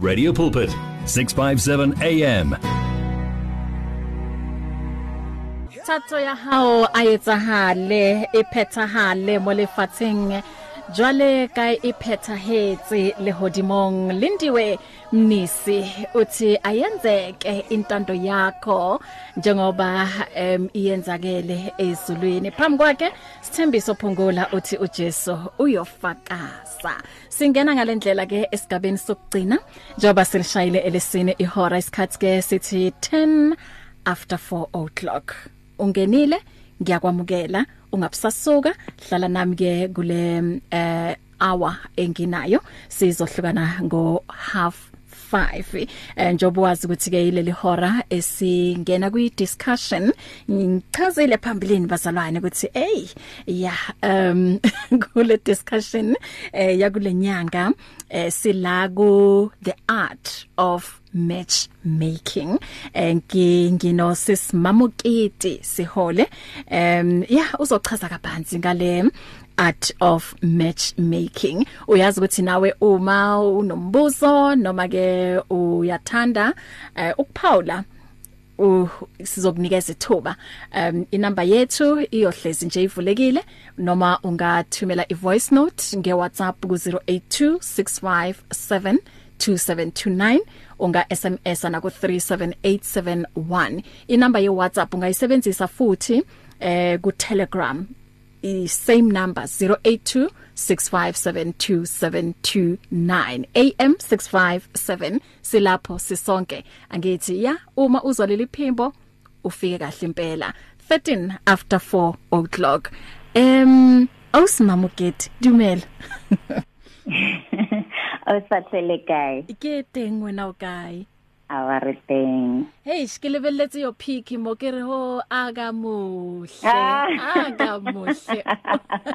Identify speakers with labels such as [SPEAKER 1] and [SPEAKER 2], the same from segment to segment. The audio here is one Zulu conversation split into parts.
[SPEAKER 1] Radio Pulpit 657 AM
[SPEAKER 2] Thato ya hao a etsahale e phethahale mo lefatsheng. Jwale ka e phethahetse lehodimong lindiwe mnisi uthi ayenzeke intando yakho njengoba em iyenzakele ezulwini. Phambi kwakhe sithembiso phungula uthi uJesu uyofakaza. Singena ngalendlela ke esigabeni sokugcina njengoba silishayile elesine ihora isikhathi ke sithi 10 after 4 o'clock. Ungenile ngiyakwamukela. Ungabusasuka hlala nami ke kule eh hour enginayo. Sizohlukana ngo half 5 eh njobo wazi ukuthi ke ileli hora esingena kwi discussion ngichazile phambilini bazalwane ukuthi hey ya um kule discussion eh yakulenyanga eh sila ku the art of matchmaking. Ngino sis mamukiti sihole. Um yeah uzochaza kabanzi ngale art of matchmaking. Uyazi ukuthi nawe uma unombuzo noma ke uyathanda uh, ukuphawula uh, sizokunikeza ithuba. Um inamba yethu iyohlezi nje ivulekile noma ungathumela ivoice note nge WhatsApp ku 082657 2729 unga SMS na ku 37871 inamba ye WhatsApp ungayisebenzisa futhi eh ku Telegram i same number 082 6572729 AM 657 silapho sisonke. Angithi ya uma uzoleli phimbo ufike kahle impela. 13 after 4 o'clock. Em awusimamuketi dumela.
[SPEAKER 3] Awusathele kae?
[SPEAKER 2] ke teng wena o
[SPEAKER 3] re teng.
[SPEAKER 2] Hey, ke lebelletse yo peak mo ke re ho aga mohle.
[SPEAKER 3] Ah.
[SPEAKER 2] Aga mohle.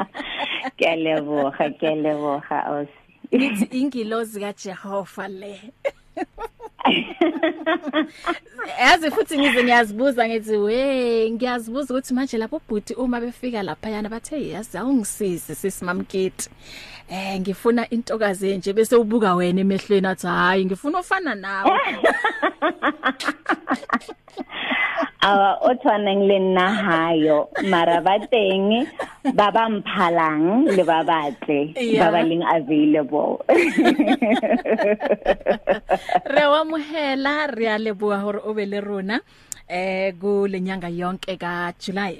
[SPEAKER 3] Ke leboga, ke leboga ausi.
[SPEAKER 2] Nithi ingilozi kaJehova le. Yazi futhi ngize ngiyazibuza ngithi we ngiyazibuza ukuthi manje lapho bhuti uma befika lapha yana bathe yazi awungisize sisimamketi. Eh ngifuna intokazi nje bese ubuka wena emehlweni athi hayi ngifuna ofana nawe.
[SPEAKER 3] Awa o tshwanang le nna hayo mara ba teng ba ba mphalang le ba batle ba ba leng available.
[SPEAKER 2] re wa mohela re a leboa hore o be le rona eh go lenyanga yonke ka July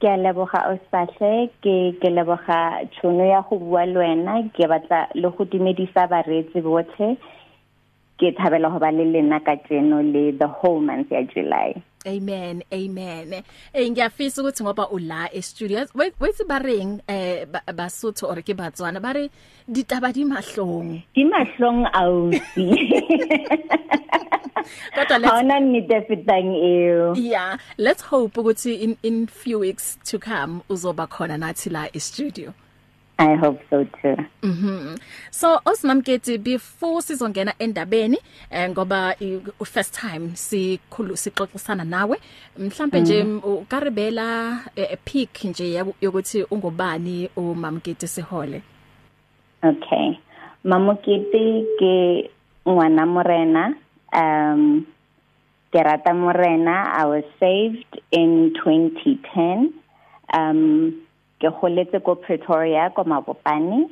[SPEAKER 3] Ke a leboga o sahle ke ke leboga tšhono ya go bua le wena ke batla le go dumedisa bareetsi botlhe ke thabela go ba le lena ka tseno le the whole month ya July.
[SPEAKER 2] Amen amen eh ngiyafisa ukuthi ngoba ula e studio wethi ba reng eh ba- basotho or ke batswana ba re ditaba di mahlong
[SPEAKER 3] Di mahlong ausi.
[SPEAKER 2] kodwa
[SPEAKER 3] Ha
[SPEAKER 2] let's
[SPEAKER 3] ona nnete fetang eo.
[SPEAKER 2] yeah let's hope ukuthi in in few weeks to come uzoba khona nathi la e studio
[SPEAKER 3] I hope so too.
[SPEAKER 2] Mhm. So osimamketi before sizongena endabeni eh ngoba i- u first time sikhulu sixoxisana nawe mhlambe nje ukaribela a peak nje yaku- yokuthi ungubani umamketi sihole.
[SPEAKER 3] Okay. Mamokete ke ngwana morena. Um ke rata morena. I was saved in 2010. Um ke goletse ko Pretoria ko Mabopane.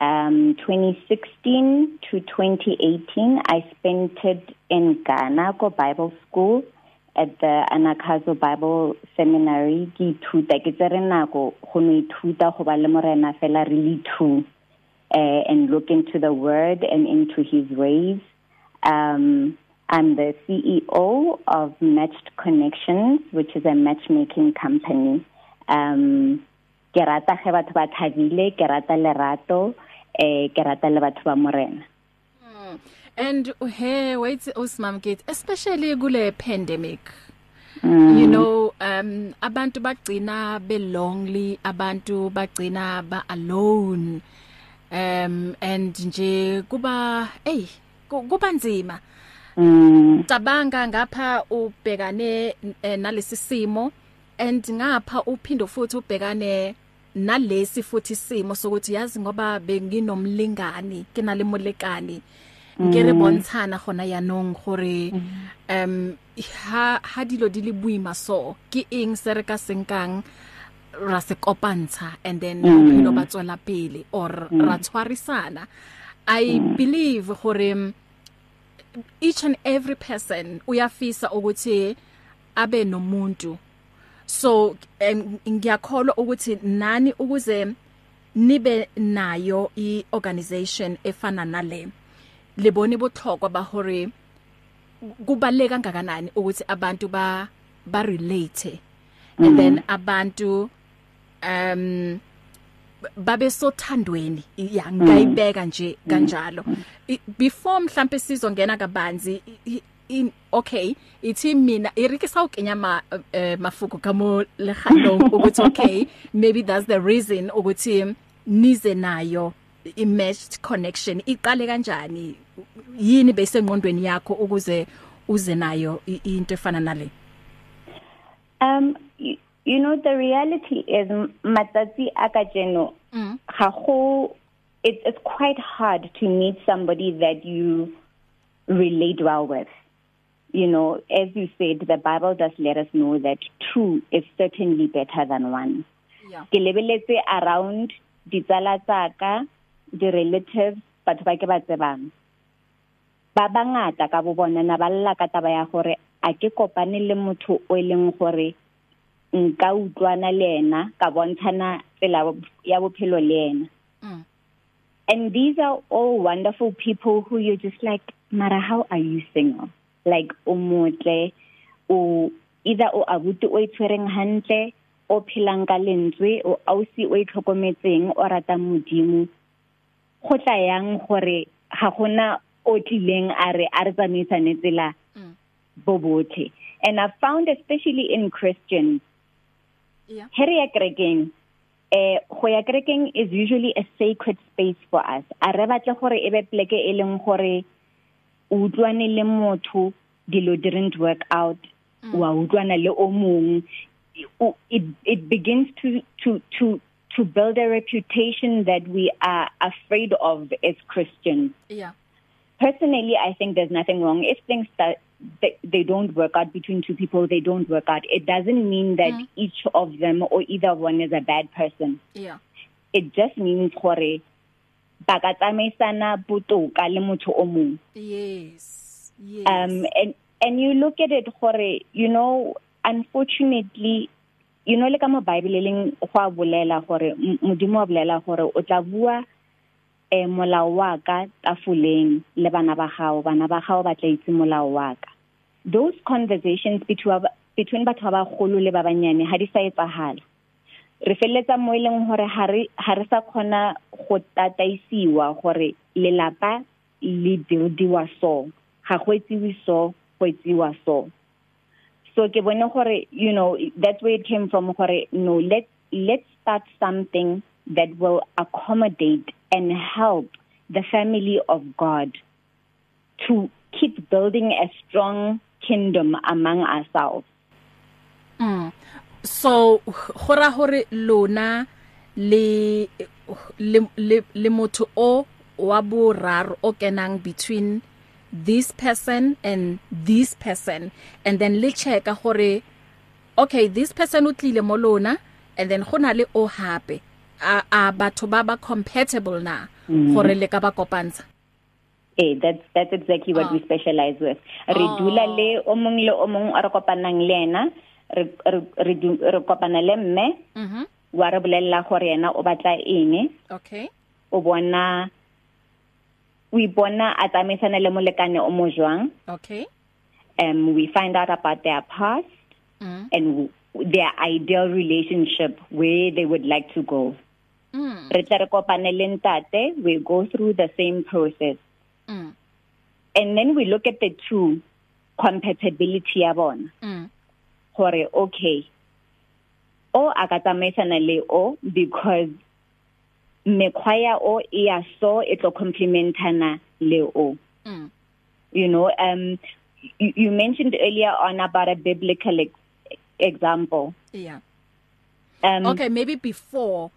[SPEAKER 3] Um 2016 to 2018 I spent it in Ghana ko Bible school at the Anakazo Bible Seminary ke ithuta ke tsere nako go no ithuta go ba le morena fela really true uh, and look into the word and into his ways. Um, I'm the CEO of Matched Connections, which is a matchmaking company. Um, ke rata ge batho ba thabile, ke rata lerato, eh ke rata le batho ba morena.
[SPEAKER 2] And hey wait osimamketi especially kule pandemic. Mm. You know um abantu bagcina be lonely abantu bagcina ba alone um and nje kuba hey ku- kuba nzima
[SPEAKER 3] Mm,
[SPEAKER 2] cabanga ngapha ubhekane eh, nalesi simo and ngapha uphinde futhi ubhekane nalesi futhi simo sokuthi yazi ngoba benginomlingani kinale molekani nke re bontshana gona yanong gore um ha ha dilo di le buima so ke eng se re ka senkang ra se kopantsha and then bophelo ba tswela pele or ra tshwarisana. I believe gore each and every person uyafisa ukuthi abe nomuntu so ngiyakholwa ukuthi nani ukuze nibe nayo iorganization efana nale libone botlhokwa ba hore kubaleka kangakanani ukuthi abantu ba ba relate and then abantu um babe sothandweni ya ngayibeka nje kanjalo. Before mhlambe sizongena kabanzi in okay ithi mina irikisa ukenya ma uh, mafuku kamo lehalong ukuthi okay maybe that's the reason ukuthi nize nayo i-matched connection iqale kanjani yini bese ngqondweni yakho ukuze uze nayo into efana nale
[SPEAKER 3] um you, you know the reality is matsatsi akajeno
[SPEAKER 2] mm.
[SPEAKER 3] ga go it's it's quite hard to meet somebody that you relate well with you know as you said the bible does let us know that two is certainly better than one.
[SPEAKER 2] Yeah.
[SPEAKER 3] Ke lebeletse around ditsala tsaka di relatives batho ba ke ba tsebang. Ba bangata ka bo bona na balla ka taba ya gore a ke kopane le motho o eleng gore nka utlwana le ena ka bontshana tsela ya bophelo le ena.
[SPEAKER 2] Mm.
[SPEAKER 3] and these are all wonderful people who you're just like mara how are you single? Like o motle o either o abuti o itshwereng hantle o phelang ka lentswe o ausi o itlhokometseng o rata modimo. Go tla yang gore ga gona o tlileng a re a re tsamaisane tsela
[SPEAKER 2] Mm.
[SPEAKER 3] bo botlhe. And i found especially in christians
[SPEAKER 2] yeah.
[SPEAKER 3] here ya kerekeng eh go ya kerekeng is usually a sacred space for us. A re batle gore e be pleke e leng gore o utlwane le motho dilo didn't work out wa utlwana le o mong. It it begins to to to to build a reputation that we are afraid of as Christians.
[SPEAKER 2] Yeah.
[SPEAKER 3] Personally i think there's nothing wrong. If things that they, they don't work out between two people they don't work out. It doesn't mean that
[SPEAKER 2] Mm.
[SPEAKER 3] each of them or either one is a bad person.
[SPEAKER 2] Yeah.
[SPEAKER 3] It just means gore ba ka tsamaisana botoka le motho o mong.
[SPEAKER 2] Yes yes.
[SPEAKER 3] Um and and you look at it gore you know unfortunately you know le ka mo bible leng go a bolela gore modimo a bolela gore o tla bua eh molao wa ka tafoleng le bana ba gago bana ba gago ba tla itse molao wa ka. Those conversations between between batho ba bagolo le ba banyane ha di sa etsagala re felletsa mo eleng hore ha re ha re sa khona go tataisiwa gore lelapa le buildiwa so ga go etsiwe so go etsiwa so so ke bone gore you know that's where it came from gore no let let's start something that will accommodate and help the family of God to keep building a strong kingdom among ourselves
[SPEAKER 2] mm. So gora hore lona le le le, le motho o wa boraro o kenang between this person and this person. And then le checka gore okay this person o tlile mo lona and then gona le o hape. A a batho ba ba compatible na gore le ka ba kopantsha?
[SPEAKER 3] Eh that's that's exactly what
[SPEAKER 2] Oh.
[SPEAKER 3] we specialize with. Re
[SPEAKER 2] Oh.
[SPEAKER 3] dula le o mong le o mong a re kopanang le ena re re re kopana le mme
[SPEAKER 2] mhm
[SPEAKER 3] wa re bolella gore yena o batla eng
[SPEAKER 2] okay
[SPEAKER 3] o bona o ipona a tsamaisana le molekane o mo jwang
[SPEAKER 2] okay
[SPEAKER 3] um we find out about their past
[SPEAKER 2] mm.
[SPEAKER 3] and their ideal relationship where they would like to go
[SPEAKER 2] Mm.
[SPEAKER 3] re tla re kopane le ntate we go through the same process
[SPEAKER 2] Mm.
[SPEAKER 3] and then we look at the two compatibility ya bona
[SPEAKER 2] Mm.
[SPEAKER 3] Gore okay o a ka tsamaisana le o because mekgwa ya o e ya so e tlo complementana le o.
[SPEAKER 2] Mm.
[SPEAKER 3] you know um you, you mentioned earlier on about a biblical ex- example.
[SPEAKER 2] Yeah.
[SPEAKER 3] Um
[SPEAKER 2] okay maybe before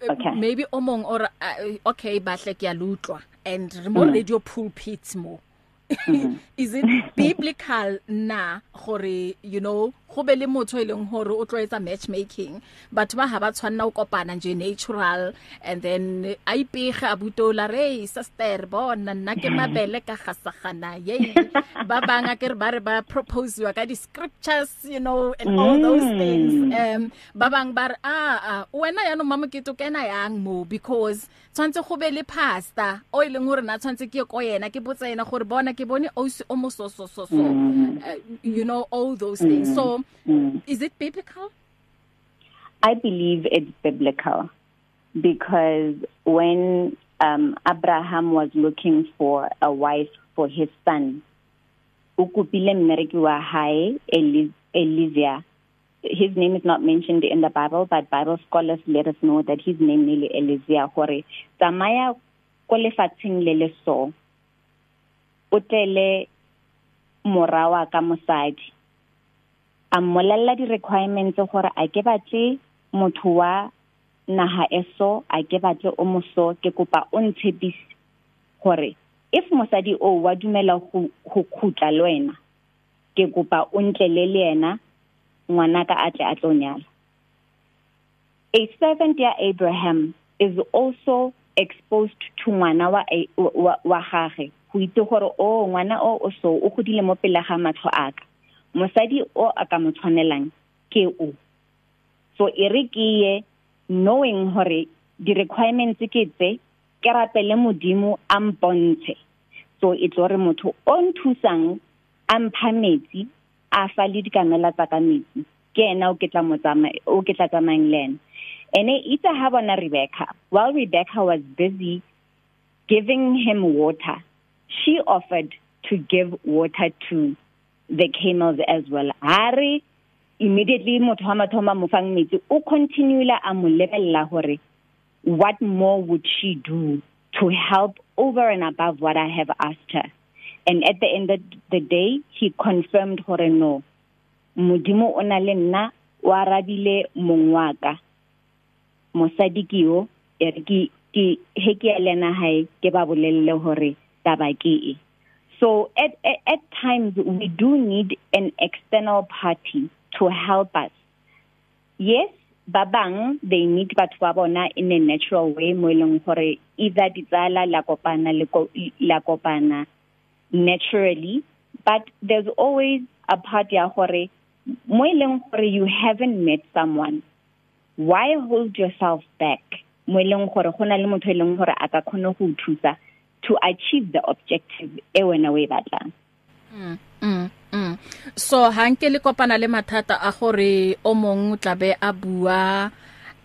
[SPEAKER 3] Okay.
[SPEAKER 2] maybe o mong or uh, okay bahle ke ya lutlwa and mo radio pulpits mo. is it biblical na gore you know go be le motho e leng gore o tloetsa matchmaking batho ba ha ba tshwanna o kopana nje natural and then a ipege a butola re sister bona nna ke mabele ka gasagana ye ba banga ke re ba re ba propose wa ka di scriptures you know and all those things. Um ba bang ba re ah wena ya no mama ke to kena yang mo? Because tshwantse go be le pastor o ileng gore na tshwantse ke ko yena ke botsa ena gore bona ke bone o o mo so so so so uh, you know all those things so is it biblical
[SPEAKER 3] I believe it's biblical because when um, Abraham was looking for a wife for his son, ukupile mmereki wa hae Elizia. His name is not mentioned in the Bible, but Bible scholars let us know that his name is Elizia. Hore tsamaya ko lefatsheng le le so. O tlele morawa ka mosadi. a mmolella di requirements gore a ke batle motho wa naha eso a ke batle o moso ke kopa o ntshepise gore if mosadi o wa dumela go khutla le wena ke kopa o ntlele le yena ngwana ka atle a tlonyala a servant ya Abraham is also exposed to ngwana wa wa, wa gage go itse gore o ngwana o o so o godile mo pele ga matlho aka mosadi o a ka mo tshwanelang ke o. So e re ke ye knowing hore di requirements ke tse ke rapele modimo a mpontshe. So e tlo re motho o nthusang a mpha metsi a fa le dikamela tsa ka metsi. Ke ena o ke tla tsamayang le ena. Ene itse ha bona Rebecca while Rebecca was busy giving him water she offered to give water to the camels as well. Hari immediately motho wa mathoma mo fang metsi o continuela a mo lebella hore what more would she do to help over and above what I have asked her? And at the end of the day he confirmed hore no. Modimo o na le nna wa rabile mongwaka mosadi ke yo e re ke ke he ke lena hae ke ba bolelle hore taba ke e So at, at, at times we do need an external party to help us. Yes, babang they meet batho ba bona in a natural way mo eleng gore either ditsala la kopana la kopana naturally but there's always a part ya gore mo eleng gore you haven't met someone why hold yourself back? Mo eleng gore gona le motho eleng gore a ka khone go thusa. To achieve the objective e wena we batlang.
[SPEAKER 2] Mm, mm, mm. so hanke le kopana le mathata a gore o mong tlabe a bua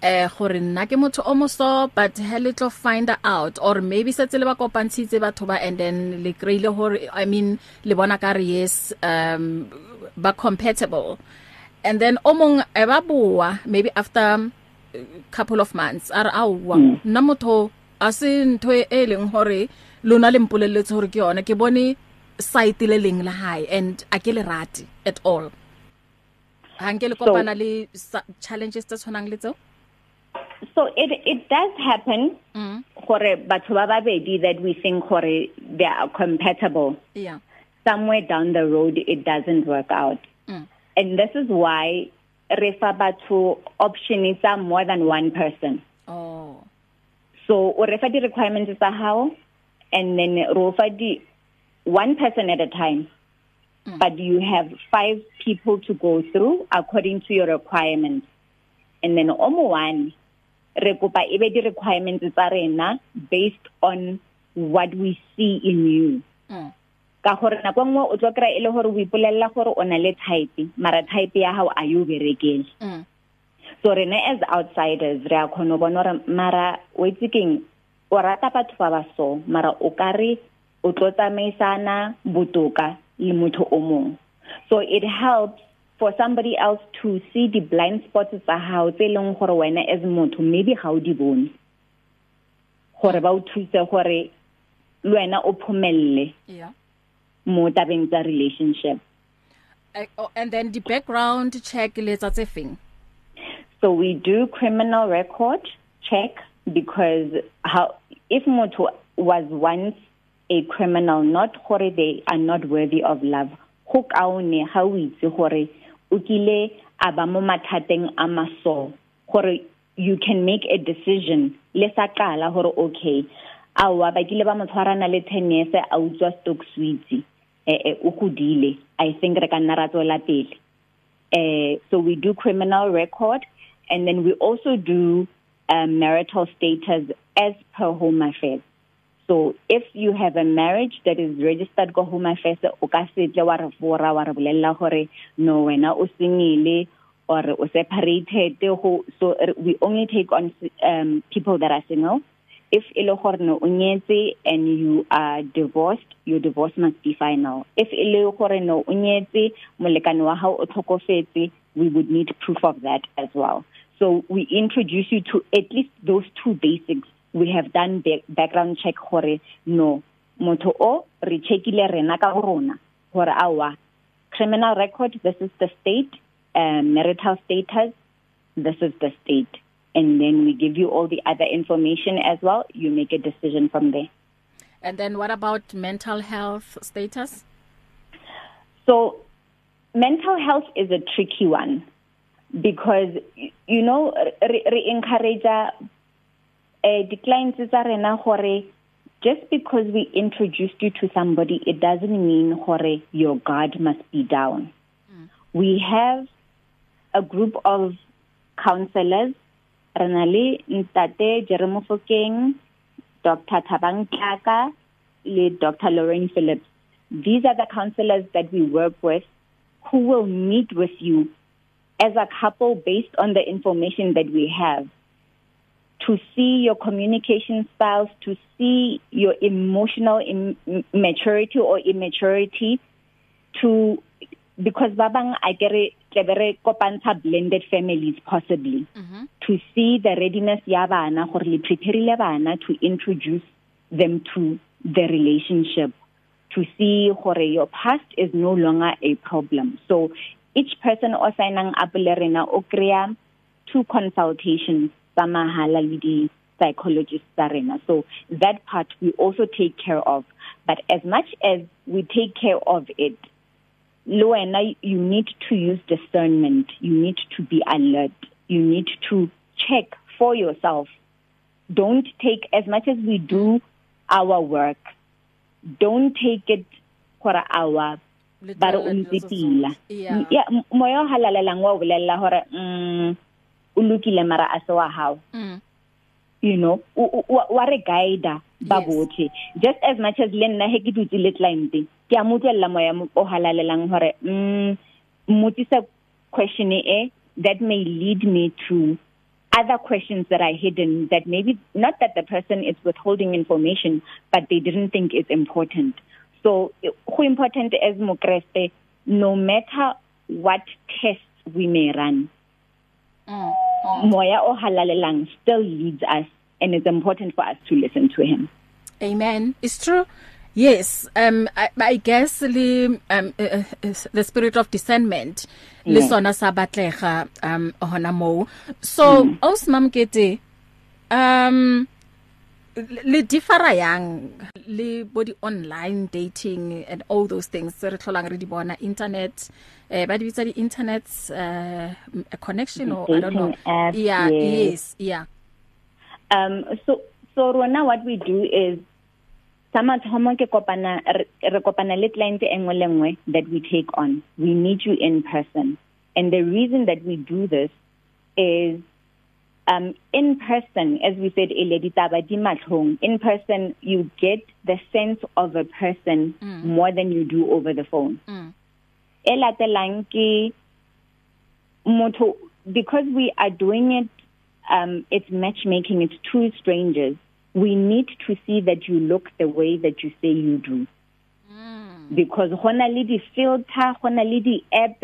[SPEAKER 2] eh gore nna ke motho o moso but he little find out or maybe setse le ba kopantshitse batho ba and then le kreile hore i mean le bona ka re yes um ba compatible. And then o mong e ba bua maybe after couple of months are awa nna motho a se ntho e leng hore lona le mpolelletse hore ke yona. Ke bone site le leng la hae and a ke le rate at all. Ha nke le kopana le challenges tse tshwanang le tseo?
[SPEAKER 3] So it it does happen
[SPEAKER 2] mm.
[SPEAKER 3] gore batho ba babedi that we think gore they are compatible.
[SPEAKER 2] Yeah.
[SPEAKER 3] Somewhere down the road it doesn't work out.
[SPEAKER 2] Mm.
[SPEAKER 3] and this is why refa batho option is more than one person.
[SPEAKER 2] Oh.
[SPEAKER 3] So o refa di requirements tsa hao and then rofa di one person at a time mm. but you have five people to go through according to your requirements and then omo one re kopa ebe di requirements tsa rena based on what we see in you
[SPEAKER 2] mm.
[SPEAKER 3] ka gore nako nngwe o tlo kry ile gore o ipolella gore o na le type mara type ya hao a yo berekele
[SPEAKER 2] mm.
[SPEAKER 3] So rena as outsiders re a khona bona re mara o itse keng? O rata batho ba ba so mara o kare o tlo tsamaisana botoka le motho o mong. So it helps for somebody else to see the blind spots tsa hao tse leng gore wena as motho maybe ga o di bone. Gore ba o thuse gore le wena o phomelle
[SPEAKER 2] yeah.
[SPEAKER 3] mo tabeng tsa relationship.
[SPEAKER 2] Uh, oh, and then the background check le tsa tse feng?
[SPEAKER 3] So we do criminal record check because how if motho was once a criminal not gore they are not worthy of love go kaone ga o itse gore o kile a ba mo mathateng a maso gore you can make a decision. Le sa qala gore okay awa ba kile ba mo tshwarana le 10 years a utswa stock sweets eh eh o godile. I think re ka nna ra tswela pele. Eh so we do criminal record. And then we also do um, marital status as per home affairs. So if you have a marriage that is registered go home affairs o ka se tle wa re fora wa re bolella gore no wena o sengile or o separated. So we only take on um, people that are single. If ile gore no o nyetse and you are divorced your divorce must be final. If ile gore no o nyetse molekane wa hao o tlhokofetse we would need proof of that as well. So we introduce you to at least those two basics. We have done back, background check gore no. Motho o re checkile rena ka rona gore awa criminal record this is the state um, marital status this is the state. And then we give you all the other information as well. You make a decision from there.
[SPEAKER 2] And then what about mental health status?
[SPEAKER 3] So mental health is a tricky one. Because you know re, re encourage uh the clients tsa rena gore just because we introduced you to somebody it doesn't mean gore your guard must be down. Mm. we have a group of counselors. Rena le ntate Jeremy Fokeng Dr Thabang Tlaka le Dr Lorraine Phillips. These are the counselors that we work with who will meet with you as a couple based on the information that we have. To see your communication styles to see your emotional Im maturity or immaturity to because ba bang a kere tlebere kopantsha blended families possibly. Mm -hmm. to see the readiness ya bana gore le prepareile bana to introduce them to the relationship. To see gore your past is no longer a problem. So each person o signang up le rena o krea two consultations tsa mahala le di psychologists tsa rena. So that part we also take care of. But as much as we take care of it lo wena you need to use discernment. You need to be alert. You need to check for yourself. Don't take as much as we do our work don't take it for our ba re o ntse pila ya moya o halalelang wa o bolella hore mm o lokile mara a se wa hao. Mm. you know wa re guide ba botlhe. Just as much as le nna he ke dutse le client ke a motlella moya o halalelang hore mm motisa question e that may lead me to other questions that are hidden that maybe not that the person is withholding information but they didn't think it's important. So go important as mokreste no matter what tests we may run mm, mm. moya o halalelang still leads us and it's important for us to listen to him
[SPEAKER 2] amen it's true Yes, um I, I guess le um uh, uh, the spirit of discernment le yeah. sona sa batlega um hona mo. So mm. osmamkete um le differa yang le body online dating and all those things re tlholang re di bona internet eh ba di bitsa di internet uh a connection or I don't know.
[SPEAKER 3] app,
[SPEAKER 2] yeah yes. yes yeah.
[SPEAKER 3] Um so so rona what we do is sama thomo ke kopana re kopana le client engwe lengwe that we take on. We meet you in person. And the reason that we do this is um in person as we said ele ditaba di matlhong in person you get the sense of a person mm. more than you do over the phone mm. elatelang ke motho because we are doing it um it's matchmaking it's two strangers we need to see that you look the way that you say you do because gona le di filter gona le di app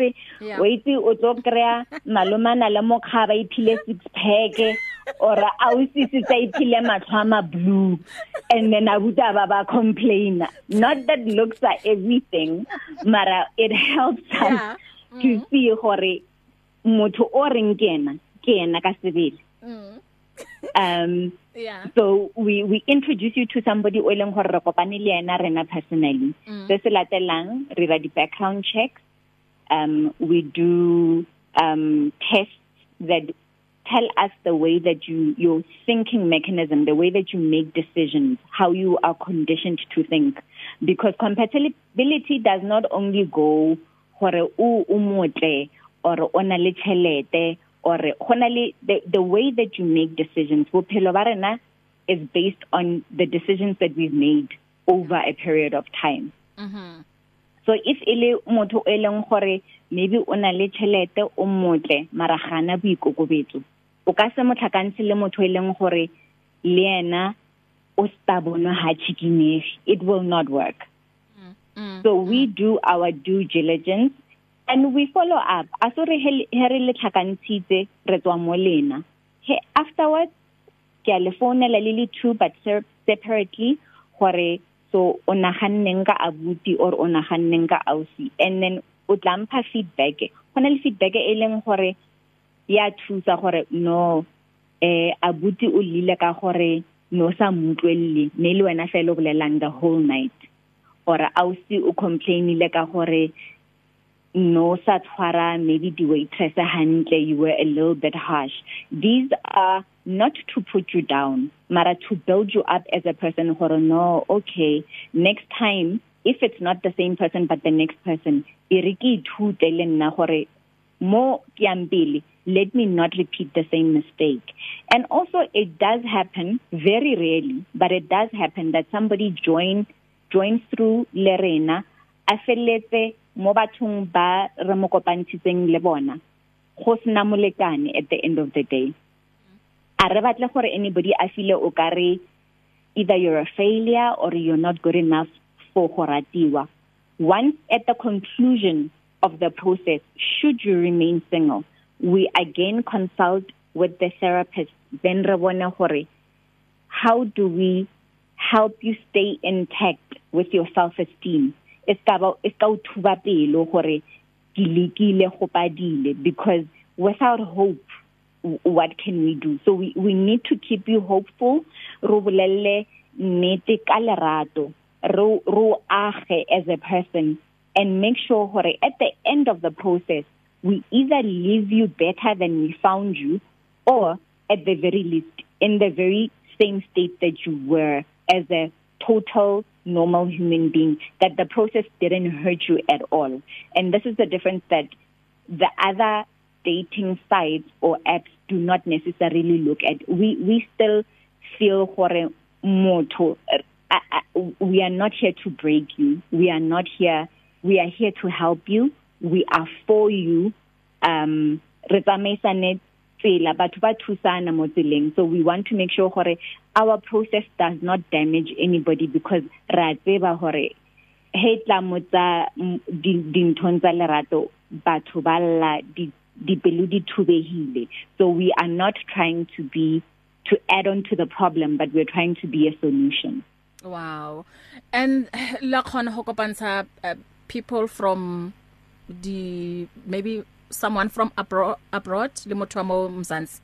[SPEAKER 3] o itse o tlo krea malomana le mokgaba iphile six pack or a o sisi tsa iphile matlhama blue and then abuta ba ba complain not that looks are everything mara it helps us yeah. mm. to see gore motho o reng kena ke ena ka sebele mm. um
[SPEAKER 2] yeah.
[SPEAKER 3] So we we introduce you to somebody o leng gore re kopane le yena rena personally.
[SPEAKER 2] Mm.
[SPEAKER 3] se se latelang re ra di background checks. Um we do um tests that tell us the way that you your thinking mechanism the way that you make decisions how you are conditioned to think. Because compatibility does not only go gore o o motle or ona le chelete or gona le the, the way that you make decisions bophelo ba rena is based on the decisions that we've made over a period of time.
[SPEAKER 2] Mhm
[SPEAKER 3] so if ile motho e leng gore maybe o na le chelete o motle mara gana boikokobetso o ka se motlhakantshe le motho e leng gore le yena o stubborn ha chikinegi it will not work.
[SPEAKER 2] Mm.
[SPEAKER 3] so we do our due diligence and we follow up. Asore he re le tlhakantshitse re tswa mo lena. He afterwards ke a le founela le le two but se- separately gore so o naganneng ka abuti or o naganneng ka ausi. And then o tla mpha feedback. Gona le feedback e leng gore ya thusa gore no eh abuti o lile ka gore no sa mutlwelle ne le wena fela o bolelang the whole night. Or ausi o complainile ka gore no sa tshwara maybe the waitress hantle you were a little bit harsh. These are not to put you down mara to build you up as a person gore no okay next time if it's not the same person but the next person e re ke ithute le nna gore mo ke yang pele let me not repeat the same mistake. And also it does happen very rarely but it does happen that somebody join joins through le rena a feletse mo bathong ba re mo kopantshitseng le bona go sena molekane at the end of the day. A re batle gore anybody a feel o kare either you're a failure or you're not good enough for go ratiwa. Once at the conclusion of the process should you remain single we again consult with the therapist. Then re bone gore how do we help you stay intact with your self esteem eska ba eska o thuba pelo gore ke lekile go padile because without hope what can we do? So we we need to keep you hopeful. Ro bolelle nnete ka lerato ro ro age as a person and make sure gore at the end of the process we either leave you better than we found you or at the very least in the very same state that you were as a total normal human being that the process didn't hurt you at all. And this is the difference that the other dating sites or apps do not necessarily look at. We we still feel gore motho. We are not here to break you. We are not here we are here to help you. We are for you. Um re tsamaisane tsela batho ba thusana mo tseleng. So we want to make sure gore our process does not damage anybody because ra tseba gore he tla motsa dinthong tsa lerato batho ba lla di dipelo di thubehile so we are not trying to be to add on to the problem but we're trying to be a solution.
[SPEAKER 2] Wow. And la khona ho kopantsha uh, people from the maybe someone from abroad abroad le motho wa mo Mzansi.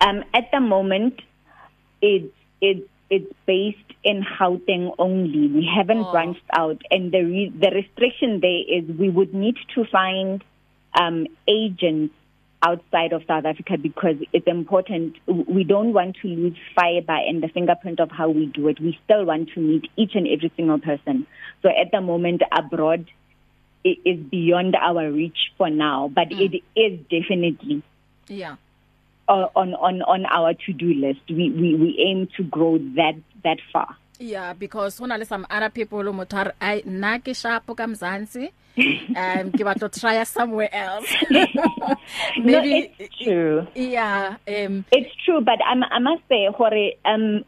[SPEAKER 3] Um, at the moment, it's it's it's based in Gauteng only. We haven't
[SPEAKER 2] Oh.
[SPEAKER 3] branched out, and the re- the restriction there is we would need to find um, agents outside of South Africa because it's important. We don't want to lose fiber and the fingerprint of how we do it. We still want to meet each and every single person. So at the moment, abroad is beyond our reach for now, but mm. it is definitely
[SPEAKER 2] Yeah.
[SPEAKER 3] uh, on on on our to-do list. We we we aim to grow that that far.
[SPEAKER 2] Yeah, because hona le some other people motho ai nna ke shapo ka Mzansi. um ke batla to try somewhere else.
[SPEAKER 3] no, it's true.
[SPEAKER 2] Yeah, um
[SPEAKER 3] It's true, but I, I must say, Hore, um,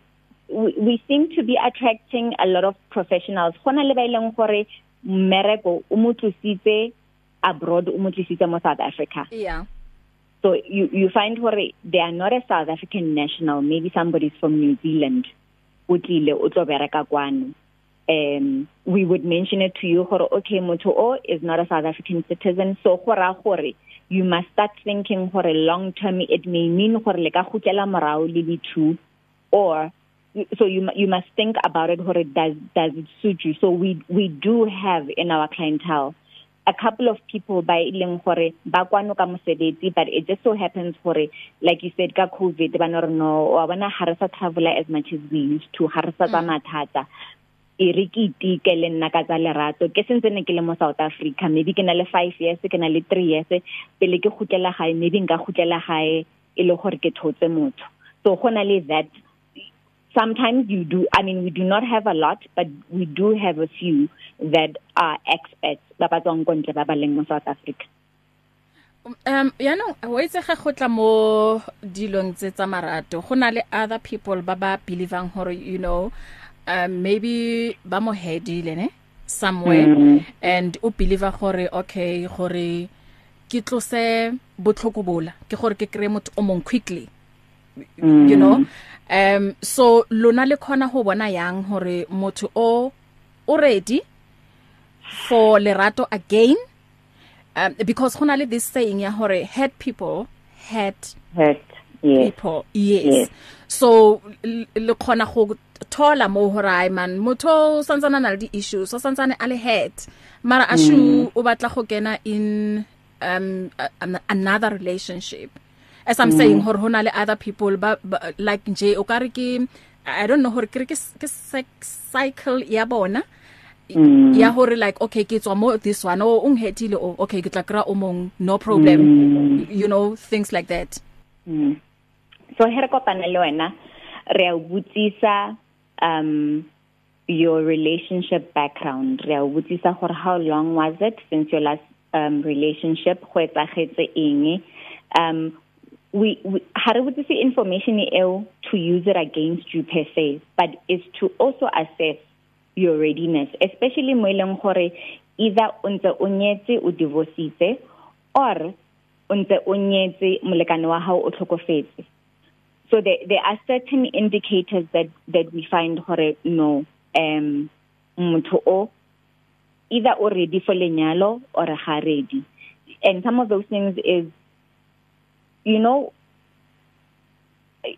[SPEAKER 3] we, we seem to be attracting a lot of professionals. Hona le ba ileng gore mmereko o motlositse abroad o motlositse mo South Africa.
[SPEAKER 2] yeah.
[SPEAKER 3] So you you find hore they are not a South African national, maybe somebody's from New Zealand. O tlile o tlo bereka kwano. um we would mention it to you gore okay motho o is not a South African citizen so gora gore you must start thinking gore long term it may mean gore le ka gutlela morao le di two or so you you must think about it gore does does it suit you? So we we do have in our clientele a couple of people by ileng gore ba kwano ka mosebetsi but it just so happens gore like you said ka covid ba no no wa bona ha re sa travel as much as we used to ha re sa ba mathata. E re ke itike le nna ka tsa lerato. Ke sentse ne ke le mo South Africa maybe ke na le 5 years ke na le 3 years pele ke gutlela gae maybe nka gutlela gae e le gore ke thotse motho. So gona le that sometimes you do i mean we do not have a lot but we do have a few that are experts ba ba tswang kontle ba ba leng mo South Africa.
[SPEAKER 2] Um ya no wa itse ga gotla mo dilong tse tsa marato. Go na le other people ba ba believang hore you know um maybe ba mo hedile ne? Somewhere. Mm. -hmm. and o believer gore okay gore ke tlose botlhoko bola. Ke gore ke kre motho o mong quickly. Mm. you know? Um so lona le khona ho bona yang hore motho o o ready for lerato again? Um because khona le this saying ya hore hurt people hurt
[SPEAKER 3] hurt yes.
[SPEAKER 2] people yes, yes. so le khona go thola mo hore ai man motho santsana na le di issues so santsane a le hurt mara ashu mm. o batla go kena in um another relationship. As i'm mm. saying hore hona le other people ba, ba like nje o kare ke i don't know hore ke ke cycle ya bona mm. ya hore like okay ke tswa mo this one o unghetile o okay ke tla kra o mong no problem mm. you know things like that
[SPEAKER 3] mm. so here kopana le wena re a butsisa um your relationship background re a butsisa gore how long was it since your last um relationship go etsagetse eng um we, we ha re botse information eo to use it against you per se but is to also assess your readiness especially mo ileng gore either o ntse o nyetse o divorceitse or o ntse o nyetse molekane wa hao o tlhokofetse. So there there are certain indicators that that we find gore no um motho o either already for lenyalo or ga ready. And some of those things is you know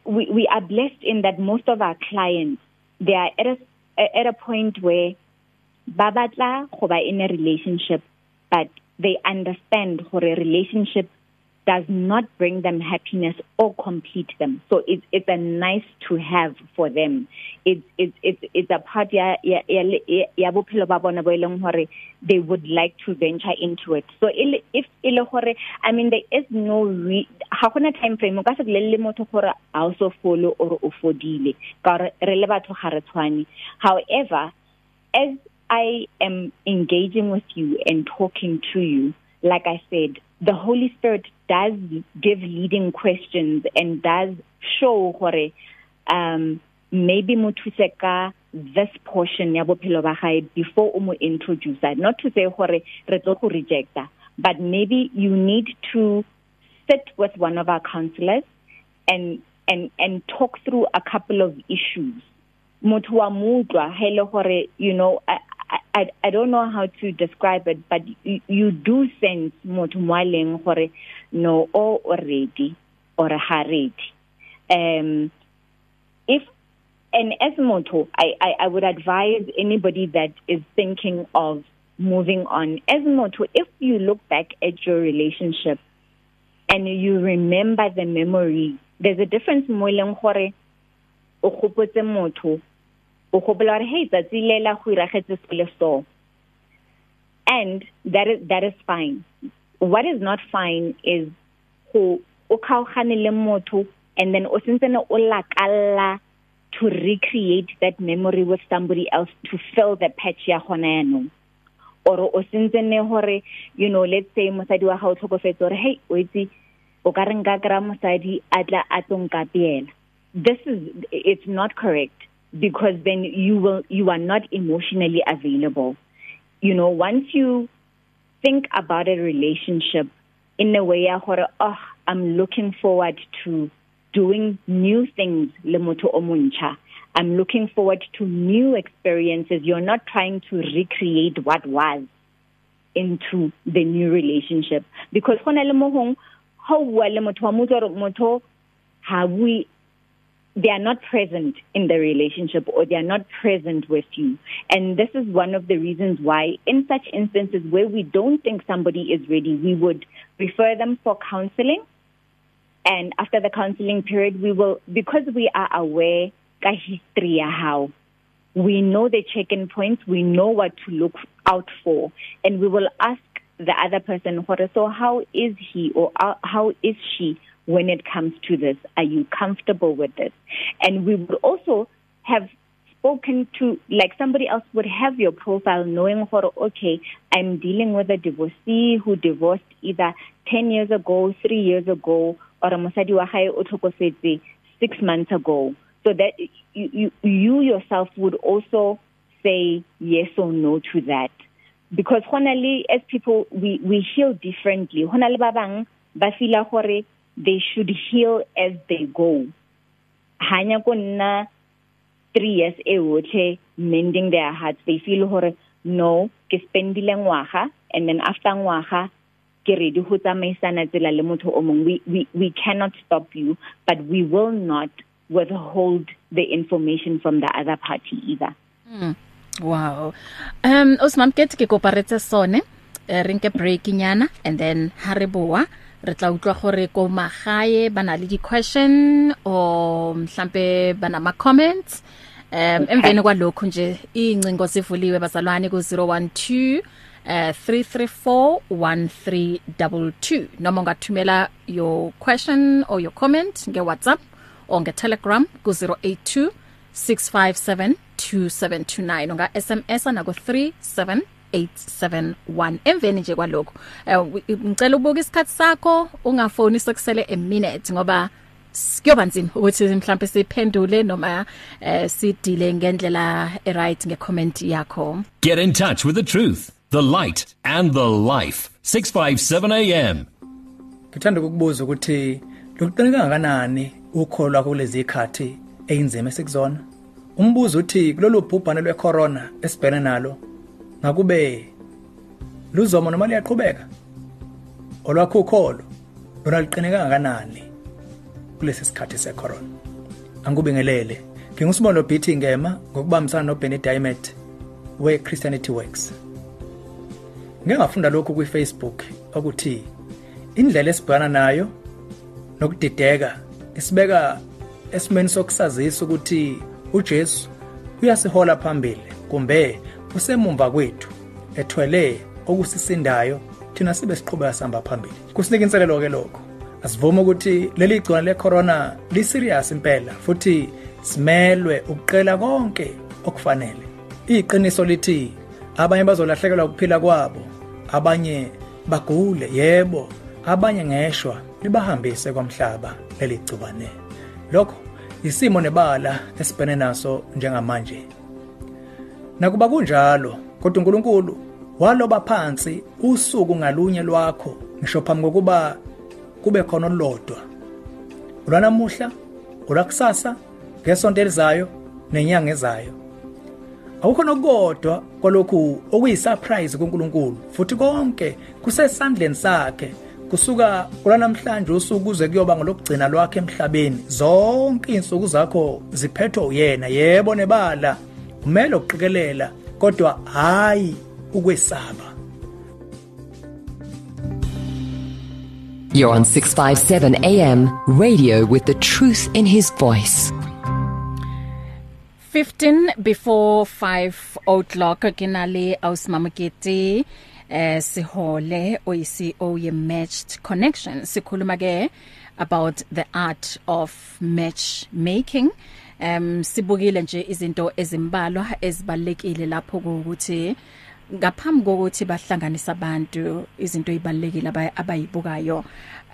[SPEAKER 3] we we are blessed in that most of our clients they are at a at a point where ba batla go ba in a relationship but they understand gore relationship does not bring them happiness or complete them. So it's it's a nice to have for them. It's it's it's it's a part ya ya ya bophelo ba bona bo eleng hore they would like to venture into it. So if ile hore i mean there is no ha gona time frame ka se le motho gore a o so follow or o fodile. Ka re le batho ga re tshwane. However as i am engaging with you and talking to you like I said, the Holy Spirit does give leading questions and does show gore um maybe mothuse ka this portion ya bophelo ba gae before o mo introduce not to say gore re tlo go rejecta but maybe you need to sit with one of our counselors and and and talk through a couple of issues. Motho wa mutlwa hele gore you know I I don't know how to describe it but you, you do sense motho moaleng gore no o already or ha ready. Um if and as motho I, I I would advise anybody that is thinking of moving on. As motho if you look back at your relationship and you remember the memory there's a difference mo leng gore o gopotse motho o gopola gore hey tsatsi le la go iragetse se so. And that is that is fine. What is not fine is go o khaogane le motho and then o sentsene o lakalla to recreate that memory with somebody else to fill the patch ya gona yanong. Or o sentsene gore you know let's say mosadi wa ga o tlhokofetse gore hey o itse o ka reng ka kra mosadi a tla a tsonkapela this is it's not correct because then you will you are not emotionally available. You know once you think about a relationship in a way ya gore oh i'm looking forward to doing new things le motho o montsha I'm looking forward to new experiences. You're not trying to recreate what was into the new relationship because gona le mohong how wa le motho wa motho motho ha we they are not present in the relationship or they are not present with you. And this is one of the reasons why in such instances where we don't think somebody is ready we would refer them for counseling. And after the counseling period we will because we are aware ka history ya how we know the check-in points we know what to look out for. And we will ask the other person so how is he or how is she when it comes to this. Are you comfortable with this and we would also have spoken to like somebody else would have your profile knowing for okay i'm dealing with a divorcee who divorced either 10 years ago 3 years ago or mosadi wa gae o tlhokofetse 6 months ago. So that you, you you yourself would also say yes or no to that. Because honestly as people we we heal differently. Hona le ba bang ba feel gore they should heal as they go. Hanya go nna 3 years e otlhe mending their hearts. They feel hore no ke spendile ngwaga and then after ngwaga ke ready go tsamaisana tsela le motho o mongwe we, we we cannot stop you but we will not withhold the information from the other party either.
[SPEAKER 2] Mm. wow. Um osmam ke ke koparetse sone. Eh, re nke break nyana and then ha re boa. Re tla utlwa gore ko magae bana le di question o mhlambe bana ma comments um emveni kwalokho nje incingo sivuliwe bazalwane ku 012 uh 3341322 noma ungathumela your question or your comment nge WhatsApp or nge Telegram ku 082 657 2729 unga SMS na ku 37 871 emveni nje kwalokho ngicela ubuka isikhathi sakho ungafoni sokusele a minute ngoba kuyoba nzima ukuthi mhlawumbe siphendule noma eh sidile ngendlela e right ngecomment yakho.
[SPEAKER 1] Get in touch with the truth the light and the life. 657 am
[SPEAKER 4] Ngithanda ukukubuza ukuthi lokuqinika kangakanani ukholwa kulezi ikhathi einzima esikuzona? Umbuzo uthi kulolu bhubhane lwecorona esibhekene nalo ngakube luzomo noma liyaqhubeka? Olwakho ukholo lona liqineka kangakanani kulesi sikhathi secorona? Angikubingelele ngingusibolo BT ngema ngokubambisana noBenny Diamond we Christianity Works. Ngeke ngafunda lokhu kwi Facebook ukuthi indlela esibhana nayo nokudideka isibeka esimeni sokusazisa ukuthi uJesu uyasihola phambili kumbe usemumva kwethu ethwele okusisindayo thina sibe siqhubeka sihamba phambili. Kusinika inselelo ke lokho. Asivuma ukuthi leli gcona le corona li serious impela futhi simelwe ukuqela konke okufanele. Iqiniso lithi abanye bazolahlekelwa ukuphila kwabo abanye bagule yebo abanye ngeshwa libahambise kwamhlaba leli gcubane. Lokho isimo nebala esibhene naso njengamanje. Nakuba kunjalo kodwa uNkulunkulu waloba phansi usuku ngalunye lwakho ngisho phambi kokuba kube khona olodwa olwanamuhla olwakusasa ngesonto elizayo nenyanga ezayo. Awukho nokodwa kwalokhu okuyisurprise kuNkulunkulu futhi konke kusesandleni sakhe kusuka kulanamhlanje usuku kuze kuyoba ngolokugcina lwakhe emhlabeni. Zonke insuku zakho ziphethwe uyena yebo nebala. Umele ukuqikelela kodwa hayi ukwesaba.
[SPEAKER 5] You're on 657 AM radio with the truth in his voice.
[SPEAKER 2] 15 before 5 o'clock kinale ausmamuketi eh sihole oyisi ye matched connection. Sikhuluma ke about the art of matchmaking. Um sibukile nje izinto ezimbalwa ezibalekile lapho ukuthi ngaphambi kokuthi bahlanganisa abantu izinto ezibalekile abayibukayo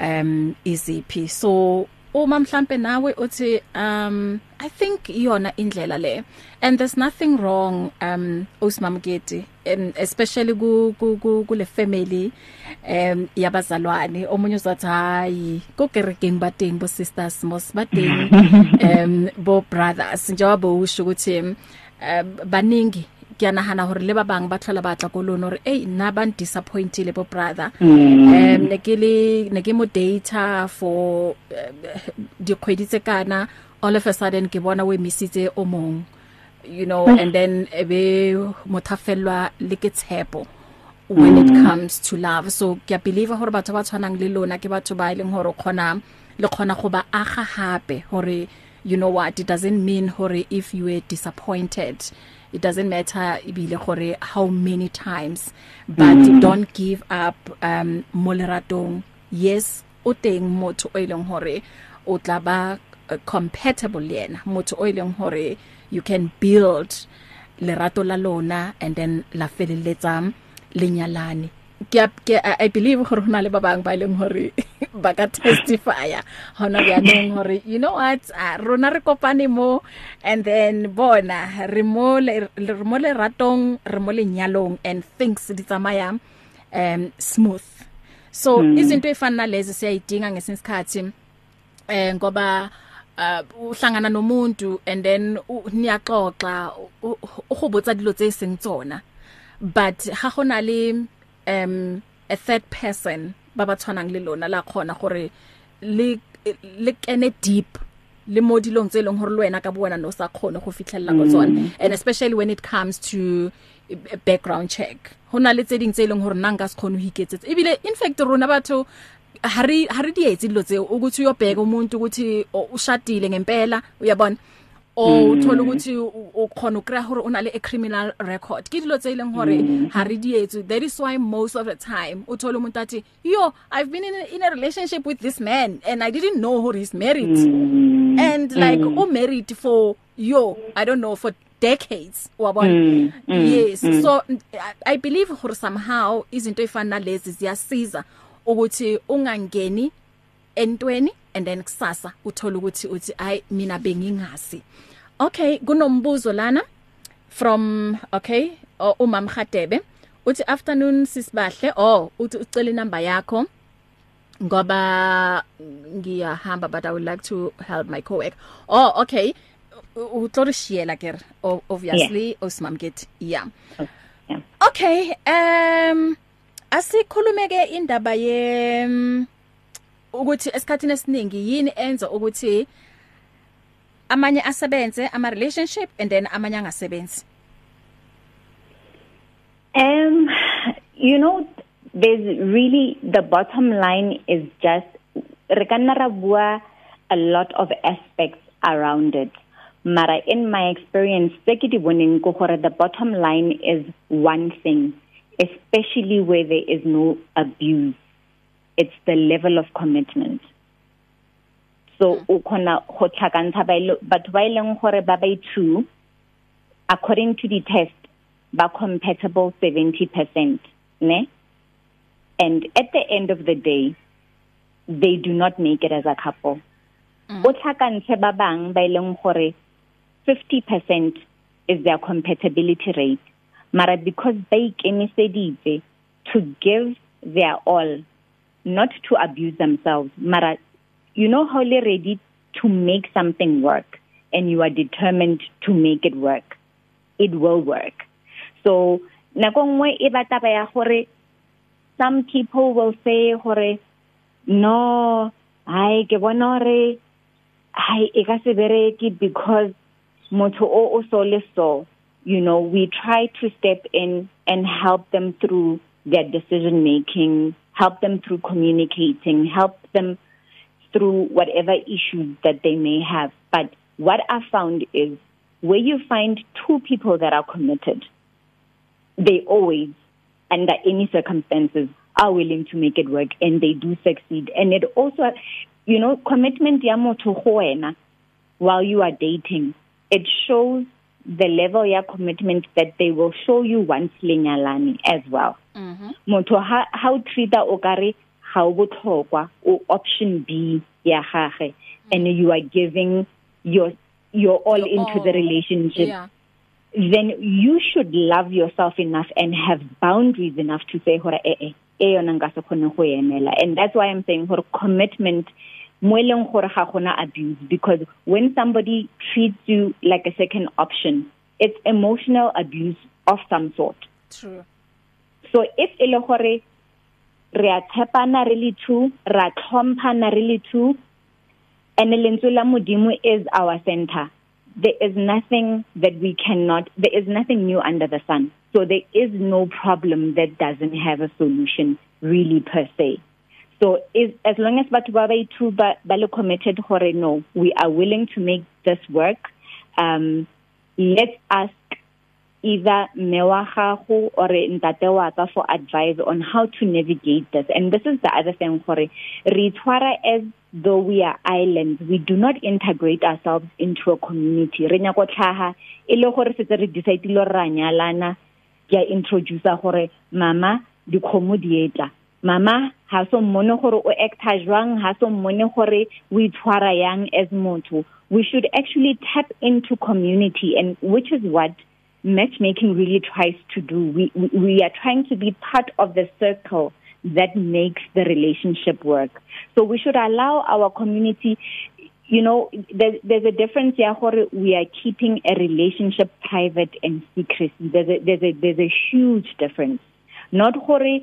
[SPEAKER 2] um iziphi. So uma mhlambe nawe uthi um i think iyona indlela le and there's nothing wrong um usimamgeti um, especially ku ku kule family um yabazalwane. Omunye uzathi hayi kokerekeng bateng bo sisters mos bateng um bo brothers njengoba usho ukuthi um baningi ke anahana hore le ba bang ba tlhola batla ko lona hore hey nna ba disappointed bo brother. Um ne ke le ne ke mo data for dikgwedi tse kana all of a sudden ke bona we misitse o mong you know and then ebe mothafelwa le ke tshepo when it comes to love. So ke believe hore batho ba tshwanang le lona ke batho ba ileng hore khona le khona go ba aga hape hore you know what it doesn't mean hore if you were disappointed it doesn't matter ibile gore how many times but mm. don't give up um moleratong yes o teng motho o ileng hore o tla ba uh, compatible le yena motho o ileng hore you can build lerato la lona and then la feleletsa lenyalane. Ke ke i believe gore hona le ba bang ba leng hore ba ka testifya hona ya neng hore you know what uh, rona re kopane mo and then bona re mo re mo le ratong re mo lenyalong and things di tsamaya um smooth so hmm. izinto efana lezi siyayidinga ngesinsikhathi eh ngoba uh uhlangana nomuntu and then niyaxoxa uhobotsa dilo tse seng tsona but ha gona le um a third person ba ba tshwanang le lona la khona gore le le kene deep le mo dilong tse leng gore le wena ka bona no sa khone go fitlhella go tsona mm. and especially when it comes to a background check. Hona le tse ding tse leng gore nna nka se khone ho iketsetsa ebile in fact rona batho hari hari dietsi dilo tse ukuthi uyobheka umuntu ukuthi ushadile ngempela uyabona o uthola ukuthi ukhona ukra hore una le a criminal record ke dilo tse ileng hore ha re dietse that is why most of the time uthola umuntu athi yo i've been in a, in a relationship with this man and i didn't know who he's married mm. and like mm. o married for yo i don't know for decades wabona mm. mm. yes mm. so i believe hore somehow izinto efana lezi ziyasiza ukuthi ungangeni entweni and then kusasa uthola ukuthi uthi ay mina bengingasi. Okay kunombuzo lana from okay umam Khadebe uthi afternoon sisibahle. Oh uthi ucela inamba yakho ngoba ngiyahamba but i would like to help my co-worker. Oh okay utlorishiyela ke obviously yeah. osmamget yeah. Oh, yeah. Okay um asikhulumeke indaba ye ukuthi esikhatini esiningi yini enza ukuthi amanye asebenze ama relationship and then amanye angasebenzi?
[SPEAKER 3] Um you know there's really the bottom line is just re kana ra bua a lot of aspects around it. Mara in my experience se ke di boneng go gore the bottom line is one thing especially where there is no abuse. It's the level of commitment. So o khona go tlhakantsha batho ba ileng gore ba ba two according to the test ba compatible 70% ne? And at the end of the day they do not make it as a couple. O tlhakantshe ba bang ba ileng gore 50% is their compatibility rate. Mara because ba ikemiseditse to give their all not to abuse themselves. Mara you know how you're ready to make something work and you are determined to make it work. It will work. So nako nngwe e batla ba ya gore some people will say gore no ai ke bona gore ai e ka se bereke because motho o o so le so. You know we try to step in and help them through their decision making help them through communicating help them through whatever issues that they may have. But what I found is where you find two people that are committed, they always, under any circumstances, are willing to make it work and they do succeed. And it also, you know, commitment ya motho go wena while you are dating, it shows the level ya commitment that they will show you once lenyalane as well. Mhm. Motho ha how treat o kare ga o botlhokwa o option B ya gage. And you are giving your your all
[SPEAKER 2] Your
[SPEAKER 3] into the
[SPEAKER 2] all.
[SPEAKER 3] relationship.
[SPEAKER 2] Yeah.
[SPEAKER 3] Then you should love yourself enough and have boundaries enough to say hore eh eh e yona nka se khone go emela. And that's why i'm saying hore commitment mo e leng gore ga gona abuse because when somebody treats you like a second option it's emotional abuse of some sort.
[SPEAKER 2] True.
[SPEAKER 3] So if e le gore re a tshepana re le two ra tlhomphana re le two and lentswe la modimo is our center there is nothing that we cannot there is nothing new under the sun. So there is no problem that doesn't have a solution really per se. So is as long as batho ba ba itu ba le committed hore no we are willing to make this work um let's ask either mewa gago or ntate wa ka for advice on how to navigate this. And this is the other thing gore re tshwara as though we are islands. We do not integrate ourselves into a community. Re nya go tlhaga e le gore setse re decide lo ra nyalana ke introduce gore mama dikgomo dietla mama ha so mmone gore o acta jwang? Ha so mmone gore o itshwara yang as motho? We should actually tap into community and which is what matchmaking really tries to do. We we, are trying to be part of the circle that makes the relationship work. So we should allow our community you know there's there's a difference here gore we are keeping a relationship private and secret. There's a there's a there's a huge difference. Not gore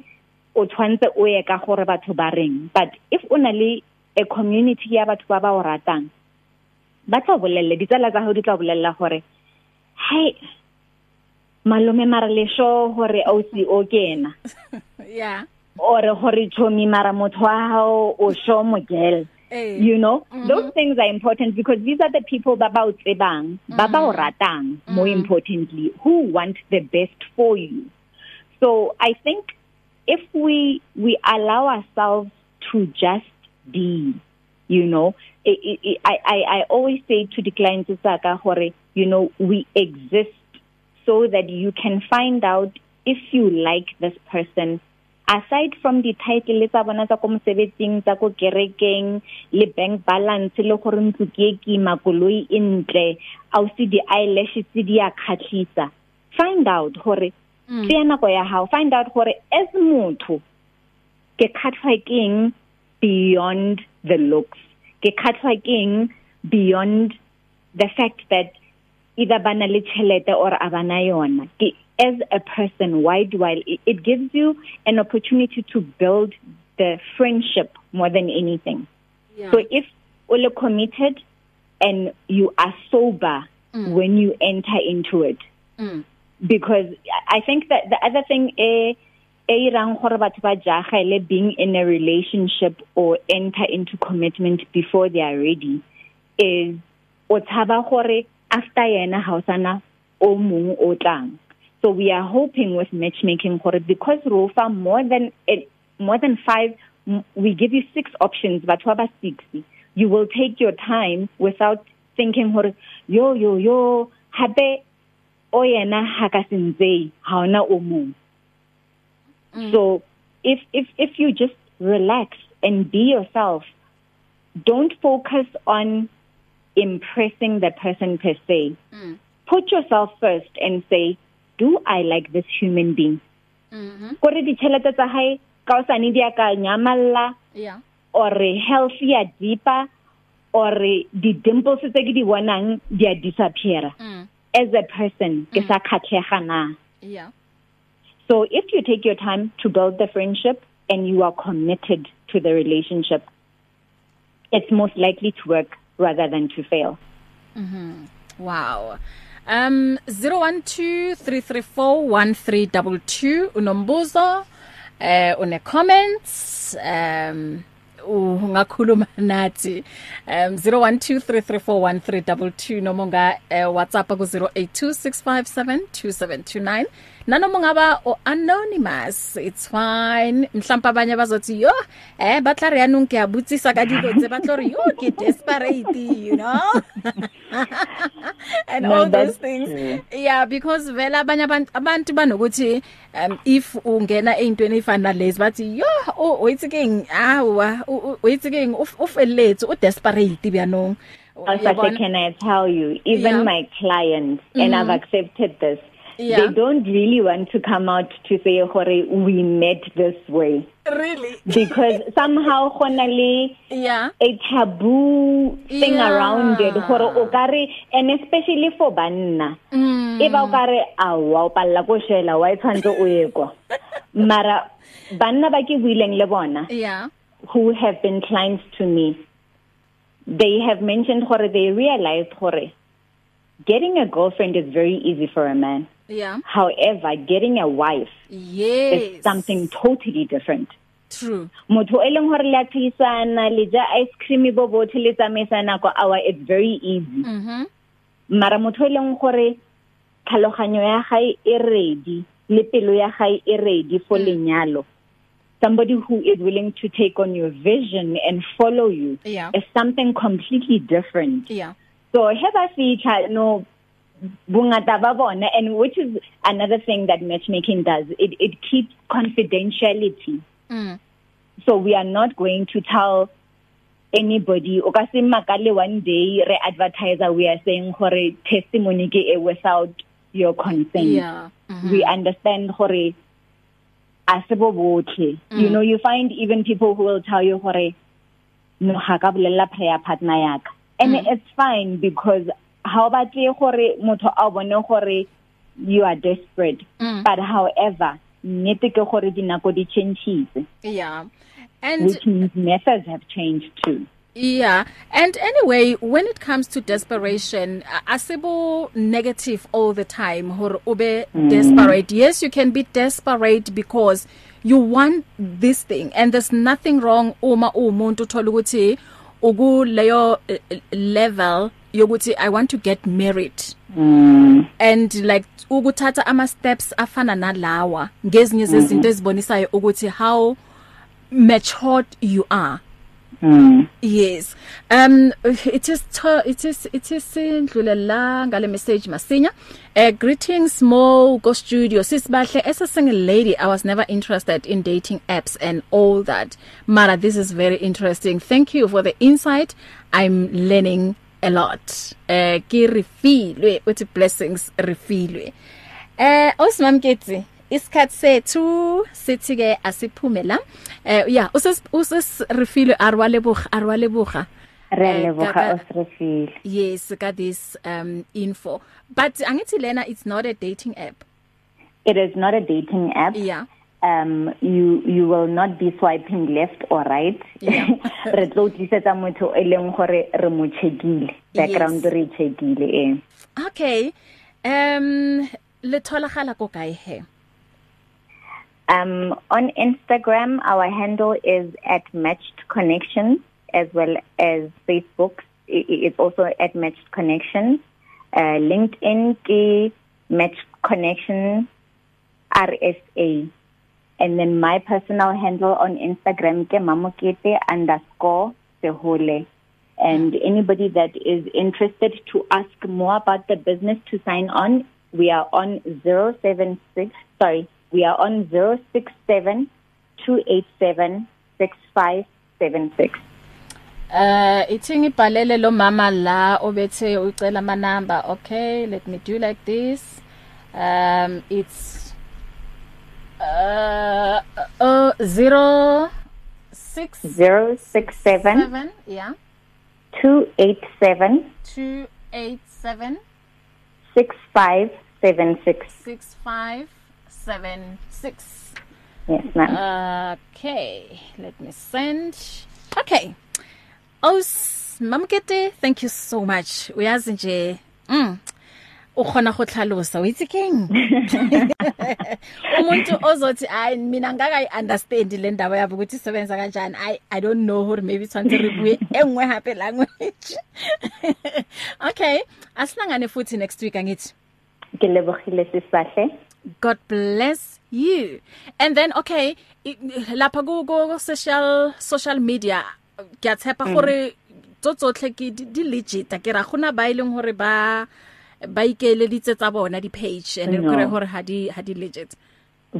[SPEAKER 3] o tshwantse o ye ka gore batho ba reng but if o na le a community ya batho ba ba o ratang ba tla bolelle ditsala tsa go di tla bolella gore hey malome mara le sho gore o si o kena.
[SPEAKER 2] Yeah.
[SPEAKER 3] Or gore chomi mara motho wa hao o sho mogel
[SPEAKER 2] Eh.
[SPEAKER 3] you know?
[SPEAKER 2] Mhm.
[SPEAKER 3] those things are important because these are the people ba ba o tsebang ba ba o ratang more importantly who want the best for you. So i think if we we allow ourselves to just be you know I, I I I always say to the clients tsaka gore you know we exist so that you can find out if you like this person. Aside from the title tsa bona tsa ko mosebetsing tsa ko kerekeng le bank balance le gore ntlo ke ke makoloi entle au se di eyelashes di a khatlisa find out gore tseya nako ya hao. Find out gore as motho ke khatlwa keng beyond the looks? Ke khatlwa keng beyond the fact that either bana le chelete or abana yona ke as a person why do I it, gives you an opportunity to build the friendship more than anything
[SPEAKER 2] yeah
[SPEAKER 3] so if you're committed and you are sober
[SPEAKER 2] Mm.
[SPEAKER 3] when you enter into it
[SPEAKER 2] mm.
[SPEAKER 3] because I think that the other thing e e irang gore batho ba jagele being in a relationship or enter into commitment before they are ready is o tshaba gore after yena ha o sana o mong o tlang. So we are hoping with matchmaking gore because rofa more than eh, more than 5 m- we give you 6 options batho ba ba 6 you will take your time without thinking gore yo yo yo hape o yena ha ka sentsei ha ona o mong. So if if if you just relax and be yourself don't focus on impressing the person per se.
[SPEAKER 2] Mm.
[SPEAKER 3] put yourself first and say do i like this human being?
[SPEAKER 2] Mhm.
[SPEAKER 3] gore ditšhelete tsa hae ka o sane di ka nyamalla
[SPEAKER 2] yeah.
[SPEAKER 3] or health ya deeper or di dimples tse ke di bonang di a disappear
[SPEAKER 2] mm.
[SPEAKER 3] as a person ke sa khatlega na?
[SPEAKER 2] Yeah.
[SPEAKER 3] So if you take your time to build the friendship and you are committed to the relationship it's most likely to work. Rather than to fail.
[SPEAKER 2] Wow. Um 0123341322 unombuzo eh une comments um ungakhuluma nathi um 0123341322 noma nga eh, WhatsApp ku 0826572729 nanoma ungaba anonymous it's fine. Mhlawumbe abanye bazothi yo eh batla re yanong ke a butsisa ka dilo tse batlo re yo ke desperate you know? And
[SPEAKER 3] No,
[SPEAKER 2] all those
[SPEAKER 3] that's
[SPEAKER 2] things.
[SPEAKER 3] true.
[SPEAKER 2] yeah because vela abanye abantu banokuthi um if ungena eintweni efana lezi bathi yo waiting awa waiting ufelethu u desperate byanong
[SPEAKER 3] Also, can I tell you, even
[SPEAKER 2] Yeah.
[SPEAKER 3] my clients, and I've accepted this,
[SPEAKER 2] Yeah.
[SPEAKER 3] they don't really want to come out to say, Hore, we met this way.
[SPEAKER 2] really
[SPEAKER 3] Because somehow, honestly,
[SPEAKER 2] yeah
[SPEAKER 3] a taboo thing
[SPEAKER 2] Yeah.
[SPEAKER 3] around it gore o kare and especially for banna
[SPEAKER 2] mm.
[SPEAKER 3] e ba o kare a wa o palla go shela wa tshwantse o ye kwa mara banna ba ke buileng le bona
[SPEAKER 2] yeah
[SPEAKER 3] who have been clients to me they have mentioned gore they realized gore getting a girlfriend is very easy for a man
[SPEAKER 2] yeah.
[SPEAKER 3] However getting a wife
[SPEAKER 2] yes.
[SPEAKER 3] is something totally different.
[SPEAKER 2] True.
[SPEAKER 3] Motho e leng gore le a tshisana le ja ice cream bo botlhe le tsamaisana kwa hour it's very easy.
[SPEAKER 2] Mhm
[SPEAKER 3] mara motho e leng gore tlhaloganyo ya gae e ready le pelo ya gae e ready for lenyalo. Somebody who is willing to take on your vision and follow you
[SPEAKER 2] Yeah.
[SPEAKER 3] is something completely different.
[SPEAKER 2] Yeah.
[SPEAKER 3] So he ba fitlha no bungata ba bona and which is another thing that matchmaking does it it keeps confidentiality
[SPEAKER 2] mm.
[SPEAKER 3] so we are not going to tell anybody o ka se makale one day re advertiser we are saying gore testimony ke e without your consent
[SPEAKER 2] yeah mhm.
[SPEAKER 3] we understand gore asebo botlhe you know you find even people who will tell you gore no ga ka bolella prayer partner yaka and
[SPEAKER 2] Mm.
[SPEAKER 3] it's fine because how batle gore motho a bone gore you are desperate
[SPEAKER 2] Mm.
[SPEAKER 3] but however nnete ke gore dinako di changes
[SPEAKER 2] yeah and
[SPEAKER 3] which means methods have changed too.
[SPEAKER 2] Yeah, and anyway, when it comes to desperation, asibo negative all the time. Hore ube desperate. Yes, you can be desperate because you want this thing, and there's nothing wrong. Uma umuntu thola ukuthi uku leyo eh, eh, level yokuthi I want to get married. and like ukuthatha ama steps afana nalawa ngezinye zezinto ezibonisayo ukuthi how matured you are.
[SPEAKER 3] Mm.
[SPEAKER 2] Yes. Um it is to, it is it is indlulela ngale message masinya. Uh, greetings Mo go studio. Sisibahle as a single lady I was never interested in dating apps and all that. Mara this is very interesting. Thank you for the insight. I'm learning a lot. Uh ke refilwe uthi blessings refilwe. Eh osimamketsi isikhathi sethu sithi ke asiphume la eh yeah uses uses refile arwaleboga arwaleboga
[SPEAKER 3] Re
[SPEAKER 2] Eh,
[SPEAKER 3] leboga
[SPEAKER 2] ka- ka-
[SPEAKER 3] osrefile.
[SPEAKER 2] yes got this um info but angithi lena it's not a dating app
[SPEAKER 3] It is not a dating app.
[SPEAKER 2] yeah
[SPEAKER 3] Um you you will not be swiping left or right.
[SPEAKER 2] Yeah.
[SPEAKER 3] Re tlo tlisetsa motho e leng gore re mo checkile. Background
[SPEAKER 2] Yes.
[SPEAKER 3] re checkile eh.
[SPEAKER 2] okay um le tholagala ko kae he
[SPEAKER 3] Um on Instagram our handle is at matched connections as well as Facebook it's also at matched connections. Uh LinkedIn ke matched connection RSA. And then my personal handle on Instagram ke mamokete_sehole. And anybody that is interested to ask more about the business to sign on, we are on 076 sorry, we are on 067 287 6576.
[SPEAKER 2] Uh ithi ngibhalele lo mama la obethe ucela ama number okay let me do like this um it's uh uh 0 6
[SPEAKER 3] 067
[SPEAKER 2] 7 yeah
[SPEAKER 3] 287
[SPEAKER 2] 287
[SPEAKER 3] 6576.
[SPEAKER 2] 6576
[SPEAKER 3] Yes, ma'am.
[SPEAKER 2] Okay, let me send. Okay. Os Mamkete, thank you so much. Uyazi nje, mm. ukhona go tlhalosa o itse keng umuntu ozothi ay mina ngaka understand le ndaba yabo ukuthi isebenza kanjani i i don't know or maybe tshwantse re bue engwe hape language okay asihlangane futhi next week angithi
[SPEAKER 3] Ke lebogile sisahle.
[SPEAKER 2] God bless you. And then okay, lapha ku social social media ke a tshepa gore tsotsotlhe ke di legit ke ra gona ba ileng hore ba ba ikeleditse tsa bona di page and
[SPEAKER 3] No.
[SPEAKER 2] re hore ha di ha di legit.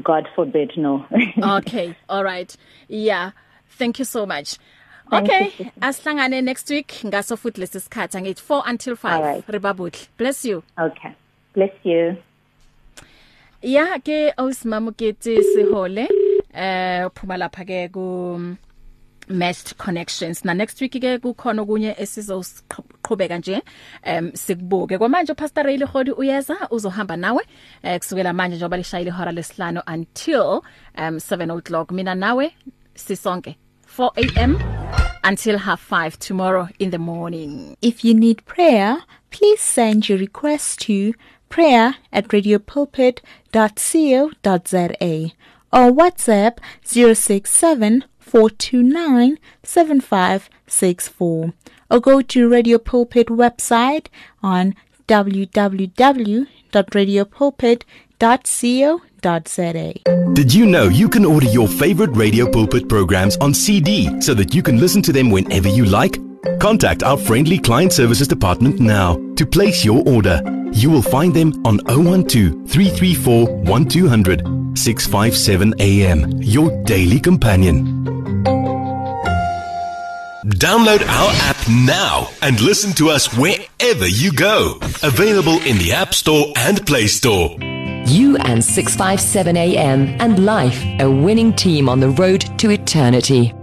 [SPEAKER 3] God forbid, no.
[SPEAKER 2] Okay, all right. Yeah. Thank you so much.
[SPEAKER 3] Thank
[SPEAKER 2] okay,
[SPEAKER 3] you.
[SPEAKER 2] asihlangane next week ngaso futhi lesisikhathi angithi 4 until 5.
[SPEAKER 3] All right.
[SPEAKER 2] Ribabutle. Bless you.
[SPEAKER 3] okay. Bless you.
[SPEAKER 2] Ya ke awusimamuketi sihole eh uphuma lapha ke ku Meshed Connections. Na next week ke kukhona okunye esizoqhubeka nje em sikubuke. Kwamanje Pastor Ray Lehodi uyeza uzohamba nawe eh kusukela manje njengoba lishayile ihora lesihlanu until um 7 o'clock. Mina nawe sisonke 4 am until half 5 tomorrow in the morning.
[SPEAKER 6] If you need prayer, please send your request to prayer at radiopulpit.co.za or WhatsApp 067 429 7564 or go to Radio Pulpit website on www.radiopulpit.co.za.
[SPEAKER 7] Did you know you can order your favorite Radio Pulpit programs on CD so that you can listen to them whenever you like? Contact our friendly client services department now to place your order. You will find them on 012 334 1200 657 AM, your daily companion. Download our app now and listen to us wherever you go. Available in the App Store and Play Store.
[SPEAKER 5] You and 657 AM and life, a winning team on the road to eternity.